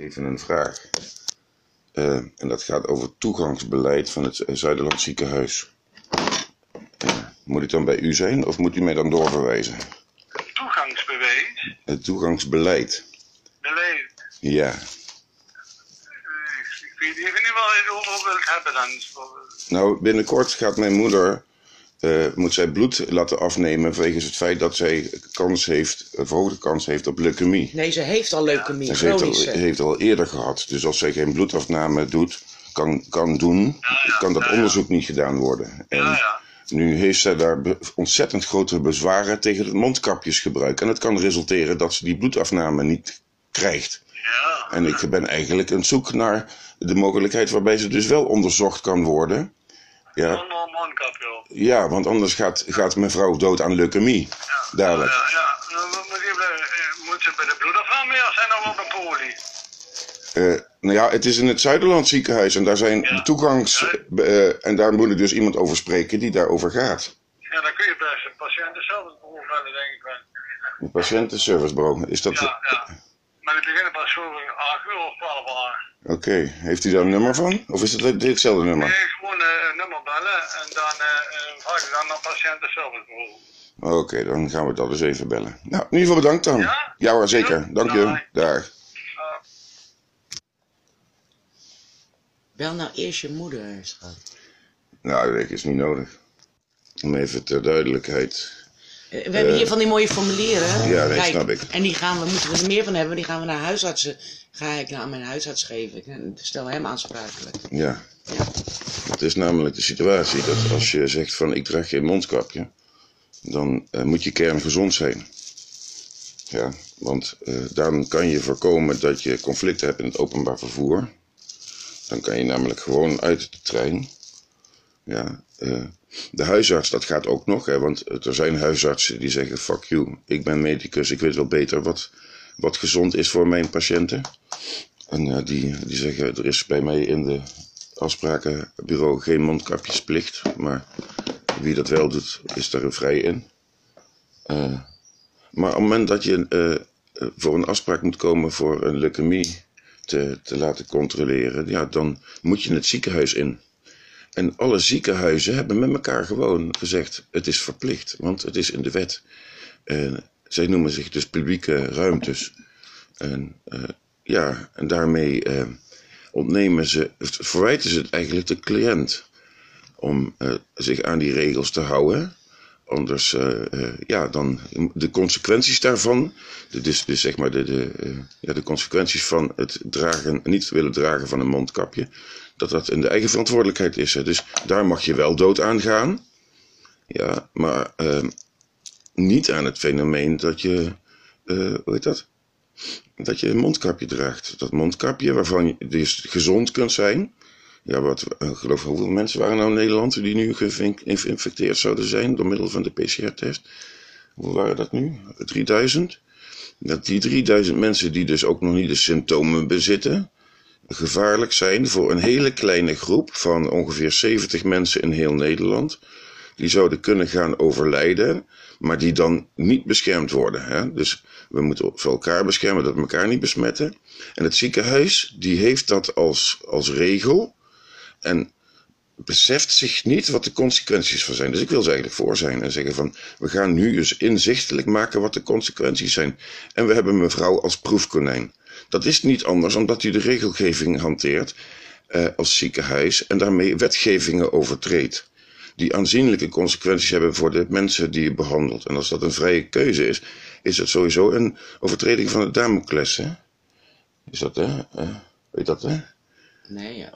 even een vraag. Eh, en dat gaat over het toegangsbeleid van het Zuiderland ziekenhuis. Eh, moet ik dan bij u zijn of moet u mij dan doorverwijzen? Toegangsbewijs? Het toegangsbeleid. Beleid? Ja. Eh, ik, ik weet even niet waar je het over wilt hebben dan. Nou, binnenkort gaat mijn moeder, eh, moet zij bloed laten afnemen wegens het feit dat zij kans heeft, een verhoogde kans heeft op leukemie. Nee, ze heeft al leukemie, En ze heeft al, heeft al eerder gehad. Dus als zij geen bloedafname doet, kan, kan doen, kan dat onderzoek niet gedaan worden. En Ja, ja. nu heeft zij daar ontzettend grote bezwaren tegen het mondkapjesgebruik. En het kan resulteren dat ze die bloedafname niet krijgt. Ja. En ik ben eigenlijk aan zoek naar de mogelijkheid waarbij ze dus wel onderzocht kan worden. Ja, Zonder een mondkapje. Ja want anders gaat, gaat mevrouw dood aan leukemie. Dadelijk. Ja, ja. Moet, je, bij- eh, ze bij de bloedafname of zijn dan op een poli? Eh, nou ja, het is in het Zuiderland ziekenhuis en daar zijn Ja. toegangs... eh, en daar moet ik dus iemand over spreken die daarover gaat. Ja, dan kun je best de patiënten zelf het beroep bellen, denk ik wel. Het patiëntenservicebureau. Is dat... Ja, ja. Maar die beginnen pas zo 8 uur of 12 uur. Oké, heeft u daar een nummer van? Of is het ditzelfde nummer? Nee, gewoon een nummer bellen en dan je dan naar patiëntenservicebureau. Oké, dan gaan we dat eens even bellen. Nou, in ieder geval bedankt dan. Ja? hoor, zeker. Dank je. Daar. Bel nou eerst je moeder, schat. Nou, dat is niet nodig. Om even ter duidelijkheid. Eh, We hebben hier van die mooie formulieren. ja, nee, Kijk, snap ik. En die gaan we, moeten we er meer van hebben. Die gaan we naar huisartsen. Ga ik naar mijn huisarts geven. Ik stel hem aansprakelijk. Ja. Ja. Het is namelijk de situatie dat als je zegt van ik draag geen mondkapje, dan eh, moet je kerngezond zijn. Ja, want eh, dan kan je voorkomen dat je conflicten hebt in het openbaar vervoer. Dan kan je namelijk gewoon uit de trein. Ja, eh, de huisarts, dat gaat ook nog, hè, want er zijn huisartsen die zeggen: fuck you, ik ben medicus, ik weet wel beter wat, wat gezond is voor mijn patiënten. En eh, die, die zeggen: er is bij mij in de afsprakenbureau geen mondkapjesplicht, maar wie dat wel doet, is daar vrij in. Eh, maar op het moment dat je eh, voor een afspraak moet komen voor een leukemie te, te laten controleren, ja, dan moet je het ziekenhuis in. En alle ziekenhuizen hebben met elkaar gewoon gezegd: het is verplicht, want het is in de wet. En zij noemen zich dus publieke ruimtes. En eh, ja, en daarmee eh, ontnemen ze, verwijten ze het eigenlijk de cliënt om eh, zich aan die regels te houden. Anders, eh, eh, ja, dan de consequenties daarvan, dus, dus zeg maar de, de, eh, ja, de consequenties van het dragen, niet willen dragen van een mondkapje, dat dat in de eigen verantwoordelijkheid is. Hè. Dus daar mag je wel dood aan gaan, ja, maar eh, niet aan het fenomeen dat je, hoe heet dat? Dat je een mondkapje draagt. Dat mondkapje waarvan je dus gezond kunt zijn. Ja, wat, ik geloof hoeveel mensen waren nou in Nederland die nu geïnf- geïnfecteerd zouden zijn door middel van de PCR-test? Hoe waren dat nu? 3000? Dat die 3000 mensen die dus ook nog niet de symptomen bezitten, gevaarlijk zijn voor een hele kleine groep van ongeveer 70 mensen in heel Nederland. Die zouden kunnen gaan overlijden, maar die dan niet beschermd worden. Hè? Dus we moeten voor elkaar beschermen dat we elkaar niet besmetten. En het ziekenhuis die heeft dat als, als regel en beseft zich niet wat de consequenties van zijn. Dus ik wil ze eigenlijk voor zijn en zeggen van we gaan nu dus inzichtelijk maken wat de consequenties zijn. En we hebben mevrouw als proefkonijn. Dat is niet anders omdat u de regelgeving hanteert eh, als ziekenhuis en daarmee wetgevingen overtreedt. Die aanzienlijke consequenties hebben voor de mensen die je behandelt. En als dat een vrije keuze is, is het sowieso een overtreding van het Damocles. Hè? Is dat, hè? Eh, weet dat, hè? Nee, ja,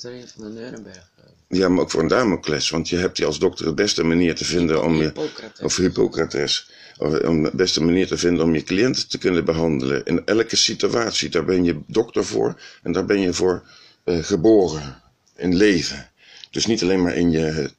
van de Nuremberg. eh, Ja, maar ook voor een Damocles. Want je hebt die als dokter de beste manier te vinden om je. Hippocrates. Of Hippocrates. Of Om de beste manier te vinden om je cliënten te kunnen behandelen. In elke situatie. Daar ben je dokter voor. En daar ben je voor eh, geboren. In leven. Dus niet alleen maar in je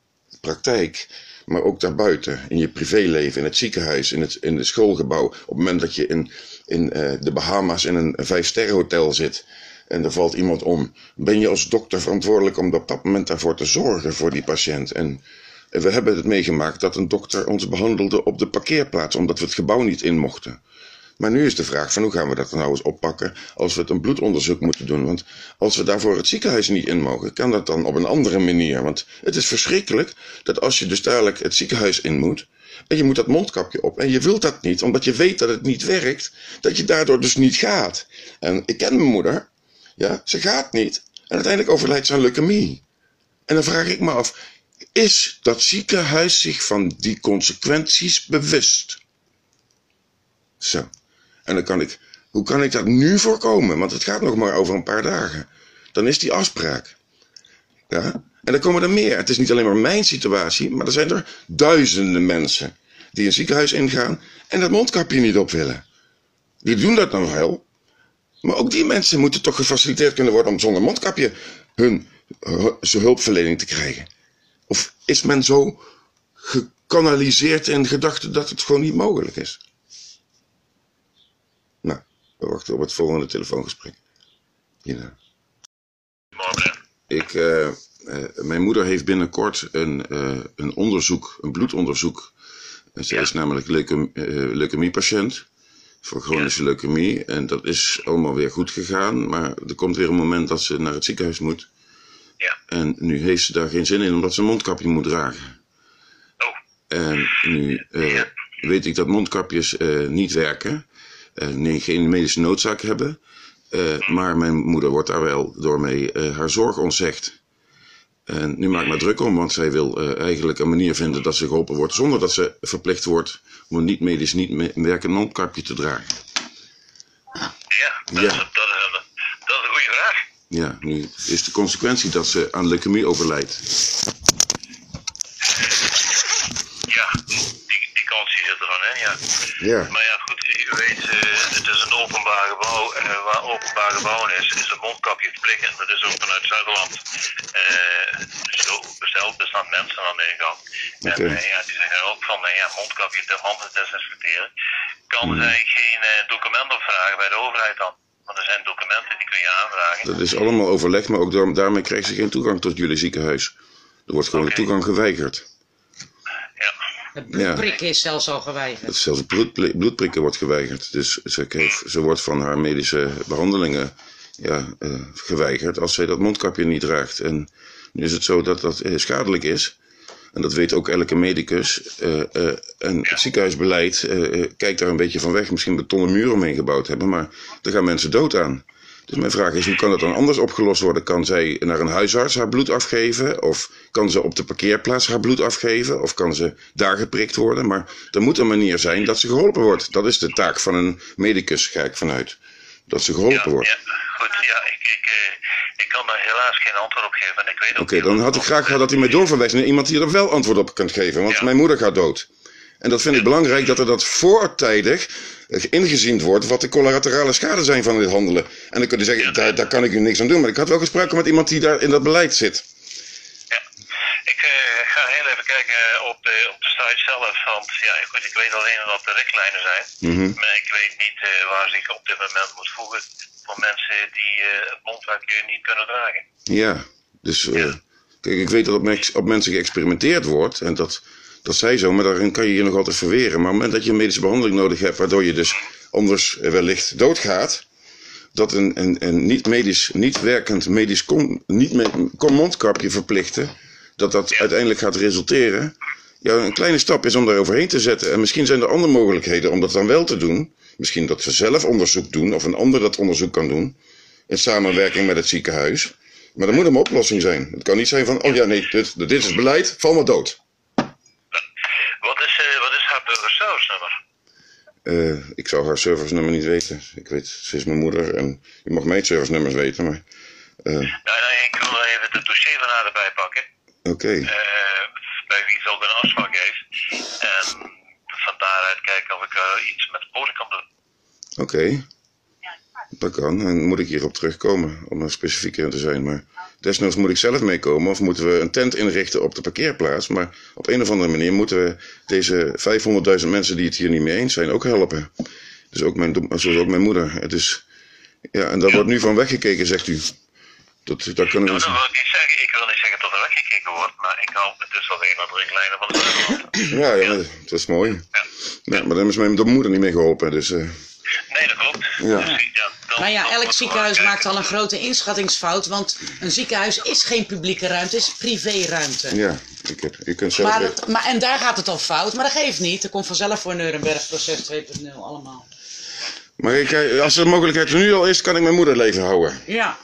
praktijk. Maar ook daarbuiten. In je privéleven. In het ziekenhuis. In het, in het schoolgebouw. Op het moment dat je in, in eh, de Bahama's in een vijfsterrenhotel zit. En er valt iemand om. Ben je als dokter verantwoordelijk om op dat moment daarvoor te zorgen voor die patiënt? En en we hebben het meegemaakt dat een dokter ons behandelde op de parkeerplaats, omdat we het gebouw niet in mochten. Maar nu is de vraag van hoe gaan we dat nou eens oppakken als we het een bloedonderzoek moeten doen. Want als we daarvoor het ziekenhuis niet in mogen, kan dat dan op een andere manier. Want het is verschrikkelijk dat als je dus dadelijk het ziekenhuis in moet, en je moet dat mondkapje op. En je wilt dat niet, omdat je weet dat het niet werkt, dat je daardoor dus niet gaat. En ik ken mijn moeder, ja, ze gaat niet. En uiteindelijk overlijdt ze aan leukemie. En dan vraag ik me af, is dat ziekenhuis zich van die consequenties bewust? Zo. En dan kan ik, hoe kan ik dat nu voorkomen? Want het gaat nog maar over een paar dagen. Dan is die afspraak. Ja? En dan komen er meer. Het is niet alleen maar mijn situatie, maar er zijn er duizenden mensen die een ziekenhuis ingaan en dat mondkapje niet op willen. Die doen dat dan wel. Maar ook die mensen moeten toch gefaciliteerd kunnen worden om zonder mondkapje hun hulpverlening te krijgen. Of is men zo gekanaliseerd in gedachten dat het gewoon niet mogelijk is? Nou, we wachten op het volgende telefoongesprek. Hierna. Morgen. Ik, uh, uh, mijn moeder heeft binnenkort een, uh, een onderzoek, een bloedonderzoek. Ze ja. is namelijk leuke, leukemiepatiënt voor chronische leukemie. En dat is allemaal weer goed gegaan. Maar er komt weer een moment dat ze naar het ziekenhuis moet. Ja. En nu heeft ze daar geen zin in, omdat ze een mondkapje moet dragen. Oh. En nu ja. weet ik dat mondkapjes niet werken. nee, geen medische noodzaak hebben. Uh, maar mijn moeder wordt daar wel door mee uh, haar zorg ontzegd. En nu maak ik me druk om, want zij wil uh, eigenlijk een manier vinden dat ze geholpen wordt zonder dat ze verplicht wordt om een niet-medisch, niet werkend mondkapje te dragen. Ja, dat, ja. Is, dat, is, dat is een goede vraag. Ja, nu is de consequentie dat ze aan leukemie overlijdt. Ja, die, die kans zit ervan, hè, ja. Ja. Maar ja, goed, u weet, het is een openbaar gebouw. Openbaar gebouw is, is een mondkapje verplicht. En dat is ook vanuit Zuiderland uh, zo besteld. Er staan mensen aan de. Okay. En uh, ja, die zeggen ook van, uh, ja, mondkapje te handen desinfecteren. Kan Hmm. zij geen document opvragen bij de overheid dan? Want er zijn documenten die kun je aanvragen. Dat is allemaal overleg, maar ook daarmee krijgt ze geen toegang tot jullie ziekenhuis. Er wordt gewoon de toegang geweigerd. Ja. Het bloedprikken is zelfs al geweigerd. Zelfs het bloed, bloedprikken wordt geweigerd. Dus ze, heeft, ze wordt van haar medische behandelingen ja, uh, geweigerd als zij dat mondkapje niet draagt. En nu is het zo dat dat uh, schadelijk is. En dat weet ook elke medicus. Uh, en het ziekenhuisbeleid kijkt daar een beetje van weg. Misschien betonnen muren omheen gebouwd hebben, maar er gaan mensen dood aan. Dus mijn vraag is, hoe kan dat dan anders opgelost worden? Kan zij naar een huisarts haar bloed afgeven? Of kan ze op de parkeerplaats haar bloed afgeven? Of kan ze daar geprikt worden? Maar er moet een manier zijn dat ze geholpen wordt. Dat is de taak van een medicus, ga ik vanuit. Dat ze geholpen ja, wordt. Ja, goed. Ja, ik, ik, uh, ik kan daar helaas geen antwoord op geven. En ik weet Oké, okay, dan had ik graag gehad dat u mij doorverwijst naar iemand die er wel antwoord op kunt geven. Want Ja. mijn moeder gaat dood. En dat vind ik belangrijk dat er dat voortijdig ingezien wordt wat de collaterale schade zijn van dit handelen. En dan kun je zeggen, daar, daar kan ik u niks aan doen. Maar ik had wel gesproken met iemand die daar in dat beleid zit. Ja. Ik uh, ga heel even kijken op de, op de site zelf. Want ja, goed, ik weet alleen dat er richtlijnen zijn. Mhm. Maar ik weet niet uh, waar zich op dit moment moet voegen voor mensen die uh, het mondkapje niet kunnen dragen. Ja, dus uh, kijk, ik weet dat op mensen geëxperimenteerd wordt. En dat, dat zij zo, maar daarin kan je je nog altijd verweren. Maar op het moment dat je medische behandeling nodig hebt, waardoor je dus anders wellicht doodgaat. Dat een, een, een niet medisch, niet werkend medisch kom, niet me, kom mondkapje verplichten. Dat dat uiteindelijk gaat resulteren. Ja, een kleine stap is om daar overheen te zetten. En misschien zijn er andere mogelijkheden om dat dan wel te doen. Misschien dat we zelf onderzoek doen, of een ander dat onderzoek kan doen. In samenwerking met het ziekenhuis. Maar er moet een oplossing zijn. Het kan niet zijn van, oh ja, nee, dit, dit is beleid, val maar dood. Wat is, uh, wat is haar burgerservice-nummer? Uh, ik zou haar service-nummer niet weten. Ik weet, ze is mijn moeder en je mag mijn service-nummers weten, maar... Uh... Nee, nee, ik wil even het dossier van haar erbij pakken. Oké. Okay. bij wie ze ook een afspraak heeft. En van daaruit kijken of ik iets met de code kan doen. Oké. Okay. Dat kan. En moet ik hierop terugkomen om er specifieker te zijn. Maar desnoods moet ik zelf meekomen of moeten we een tent inrichten op de parkeerplaats. Maar op een of andere manier moeten we deze 500.000 mensen die het hier niet mee eens zijn ook helpen. Dus ook mijn, zoals ook mijn moeder. Het is, ja, en daar ja. wordt nu van weggekeken, zegt u. Dat, dat kunnen we... Dat wil ik niet zeggen. Ik wil niet zeggen dat er weggekeken wordt, maar ik hou het dus alleen aan de richtlijnen van de buitenland. Ja, ja, dat is mooi. Ja. maar dan is mijn moeder niet mee geholpen, dus... Uh... Nee, dat klopt. Ja. Dus, ja, dan- Maar ja, elk ziekenhuis maakt al een grote inschattingsfout, want een ziekenhuis is geen publieke ruimte, het is privéruimte. Ja, ik heb, je kunt zelf Maar, dat- maar, en daar gaat het al fout, maar dat geeft niet. Er komt vanzelf voor Nuremberg proces 2.0 allemaal. Maar ik, eh, als de mogelijkheid er nu al is, kan ik mijn moeder leven houden. Ja,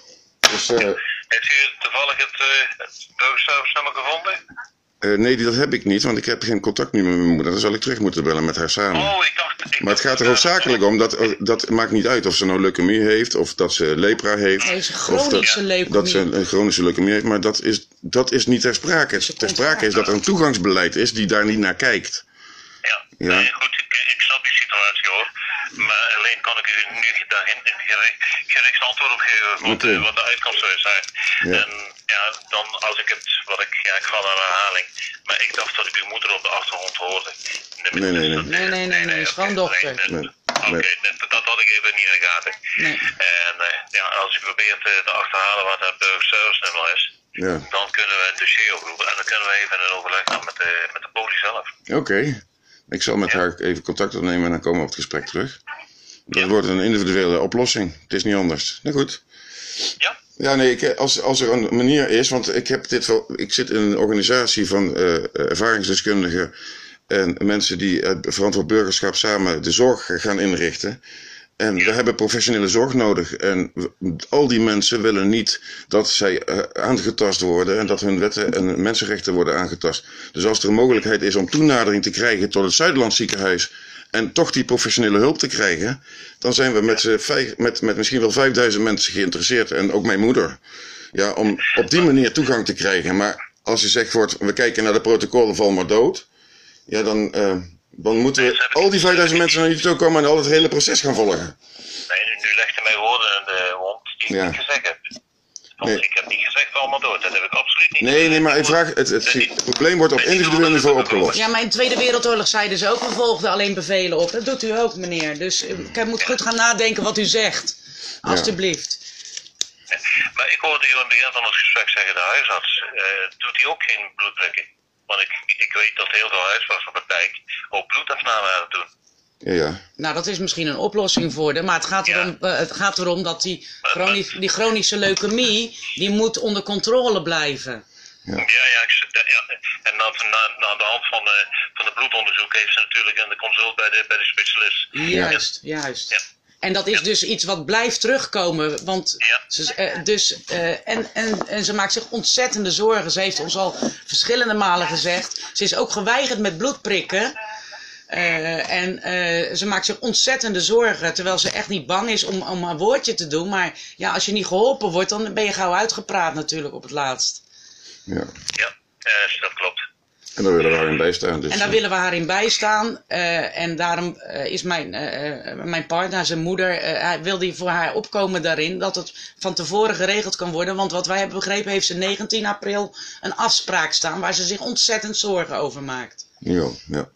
Dus eh, Heeft u toevallig het, uh, het gevonden? Eh, nee, dat heb ik niet, want ik heb geen contact nu met mijn moeder. Dan zal ik terug moeten bellen met haar samen. Oh, ik dacht... Ik Maar het gaat er hoofdzakelijk om, dat, dat maakt niet uit of ze nou leukemie heeft, of dat ze lepra heeft. Nee, ze of chronische dat, leukemie. Dat ze een chronische leukemie heeft, maar dat is, dat is niet ter sprake. Ze Ter sprake is dat er een toegangsbeleid is die daar niet naar kijkt. Ja, Ja. Nee, goed, ik, ik snap die situatie hoor. Maar alleen kan ik u nu daarin een gericht, antwoord op geven wat, eh, wat de uitkomst zou zijn. Ja. En ja, dan als ik het, wat ik, ja, ik ga naar herhaling, maar ik dacht dat ik uw moeder op de achtergrond hoorde. Nee, nee, nee. Nee, nee, nee, schoondochter. nee, Nee, Oké, nee. dat, had ik even niet in de gaten. nee. En eh, ja, als u probeert eh, te achterhalen wat het burgerservice nummer is, Ja, dan kunnen we een dossier oproepen en dan kunnen we even in overleg gaan met de, met de poli zelf. oké. Ik zal met haar even contact opnemen en dan komen we op het gesprek terug. Dat wordt een individuele oplossing. Het is niet anders. Nou goed. Ja? Ja, nee, ik, als, als er een manier is, want ik heb dit ik zit in een organisatie van eh, ervaringsdeskundigen en mensen die het verantwoord burgerschap samen de zorg gaan inrichten. En we hebben professionele zorg nodig. En al die mensen willen niet dat zij eh, aangetast worden en dat hun wetten en mensenrechten worden aangetast. Dus als er een mogelijkheid is om toenadering te krijgen tot het Zuiderland ziekenhuis en toch die professionele hulp te krijgen, dan zijn we met, vijf, met, met misschien wel 5000 mensen geïnteresseerd en ook mijn moeder. Ja, om op die manier toegang te krijgen. Maar als je zegt wordt, we kijken naar de protocollen, val maar dood. Ja, dan, eh, dan moeten we al die 5000 mensen naar je toe komen en al het hele proces gaan volgen. Nee, nu, nu legt u mij woorden in de mond die ik Ja. niet. Want Nee. ik heb niet gezegd allemaal dood. Dat heb ik absoluut niet Nee, nee, maar ik vraag, het, het, het probleem wordt op individueel niveau opgelost. Ja, maar in de Tweede Wereldoorlog zeiden ze ook, we volgden alleen bevelen op. Dat doet u ook, meneer. Dus ik moet goed gaan nadenken wat u zegt. Alsjeblieft. Maar ik hoorde u aan het begin van het gesprek zeggen, de huisarts, eh, doet hij ook geen bloedprikken? Want ik, ik weet dat heel veel huisartsenpraktijk ook bloedafname aan het doen. Ja, ja. Nou, dat is misschien een oplossing voor de. Maar het gaat Ja. erom, eh, het gaat erom dat die, chroni- die chronische leukemie, die moet onder controle blijven. Ja, ja, ik, ja, ja. en dan, na, na de hand van, de van de bloedonderzoek heeft ze natuurlijk een consult bij de, bij de specialist. Juist, juist. Ja. En dat is dus iets wat blijft terugkomen. Want Ja. ze, eh, dus, eh, en, en, en ze maakt zich ontzettende zorgen. Ze heeft ons al verschillende malen gezegd. Ze is ook geweigerd met bloedprikken. Eh, en eh, ze maakt zich ontzettende zorgen. Terwijl ze echt niet bang is om, om een woordje te doen. Maar ja, als je niet geholpen wordt, dan ben je gauw uitgepraat natuurlijk op het laatst. ja. Ja, eh, dat klopt. En daar willen we haar in bijstaan. Dus, En daar willen we haar in bijstaan. eh, en daarom eh, is mijn, mijn partner, zijn moeder, eh, hij wil die voor haar opkomen daarin. Dat het van tevoren geregeld kan worden. Want wat wij hebben begrepen, heeft ze 19 april een afspraak staan. Waar ze zich ontzettend zorgen over maakt. Ja, ja.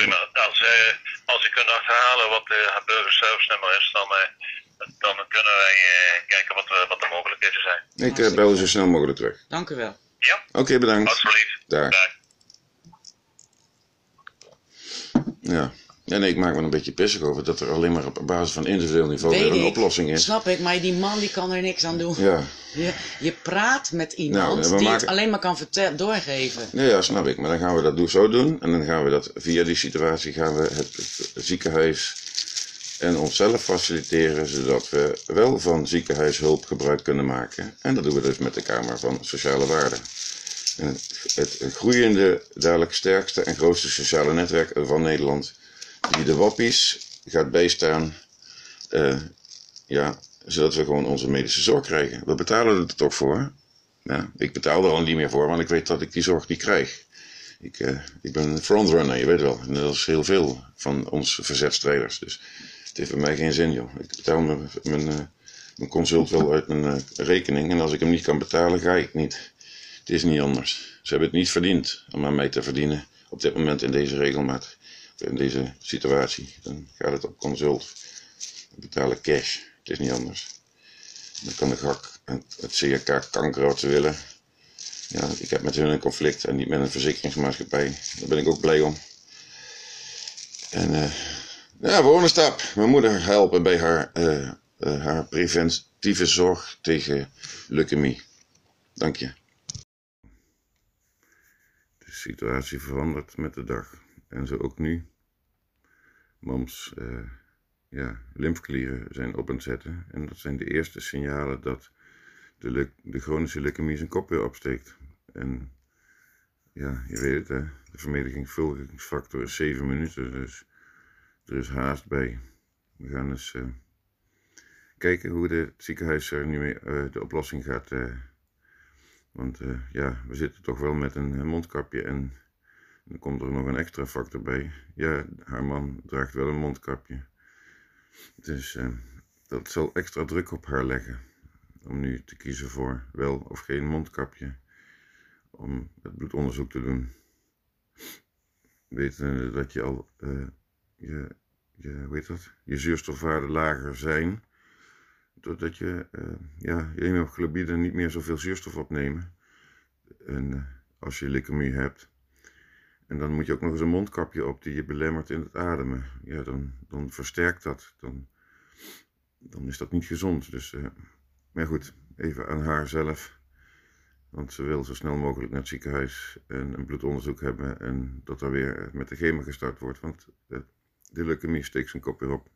Prima. Als, eh, als u kunt achterhalen wat eh, het burgerservice nummer is, dan, eh, dan kunnen wij eh, kijken wat, we- wat de mogelijkheden zijn. Ik eh, bel u zo snel mogelijk terug. Dank u wel. Ja, Oké, bedankt. alsjeblieft. Daar. Dag. Ja. Ja, nee, ik maak me een beetje pissig over dat er alleen maar op basis van individueel niveau weer een ik. oplossing is. Snap ik, maar die man die kan er niks aan doen. Ja. Je, je praat met iemand Nou, die maken- het alleen maar kan vertel- doorgeven. Nee, ja, snap ik. Maar dan gaan we dat zo doen. En dan gaan we dat via die situatie gaan we het, ziekenhuis en onszelf faciliteren, zodat we wel van ziekenhuishulp gebruik kunnen maken. En dat doen we dus met de Kamer van Sociale Waarden. En het, het groeiende, dadelijk sterkste en grootste sociale netwerk van Nederland, die de wappies gaat bijstaan, eh, ja, zodat we gewoon onze medische zorg krijgen. We betalen er toch voor. Ik betaal er al niet meer voor, want ik weet dat ik die zorg niet krijg. Ik, eh, ik ben een frontrunner, je weet wel. En dat is heel veel van ons verzetstrijders. Dus het heeft voor mij geen zin, joh. Ik betaal mijn, mijn, eh, mijn consult wel uit mijn eh, rekening. En als ik hem niet kan betalen, ga ik niet. Het is niet anders. Ze hebben het niet verdiend om aan mij te verdienen. Op dit moment in deze regelmaat. In deze situatie. Dan gaat het op consult. Dan betaal ik cash. Het is niet anders. Dan kan de GAK het CRK kanker wat ze willen. Ja, ik heb met hun een conflict en niet met een verzekeringsmaatschappij. Daar ben ik ook blij om. En eh, Ja, volgende stap. Mijn moeder helpen bij haar, uh, uh, haar preventieve zorg tegen leukemie. Dank je. De situatie verandert met de dag. En zo ook nu. Mams uh, ja, lymfeklieren zijn op het zetten. En dat zijn de eerste signalen dat de, de chronische leukemie zijn kop weer opsteekt. En ja, je weet het hè, de vermedigingsfactor is 7 minuten, dus er is haast bij. We gaan eens uh, kijken hoe de, ziekenhuis er nu mee uh, de oplossing gaat. Want ja, we zitten toch wel met een mondkapje en dan komt er nog een extra factor bij. Ja, haar man draagt wel een mondkapje. Dus dat zal extra druk op haar leggen. Om nu te kiezen voor wel of geen mondkapje. Om het bloedonderzoek te doen. Weten dat je al je, je, hoe heet je zuurstofwaarden lager zijn. Doordat je, uh, ja, je hemoglobine niet meer zoveel zuurstof opnemen. En als je leukemie hebt. En dan moet je ook nog eens een mondkapje op die je belemmert in het ademen. Ja, dan, dan versterkt dat. Dan, dan is dat niet gezond. Dus, uh, maar goed, even aan haar zelf. Want ze wil zo snel mogelijk naar het ziekenhuis en een bloedonderzoek hebben. En dat er weer met de chemo gestart wordt. Want de leukemie steekt zijn kop weer op.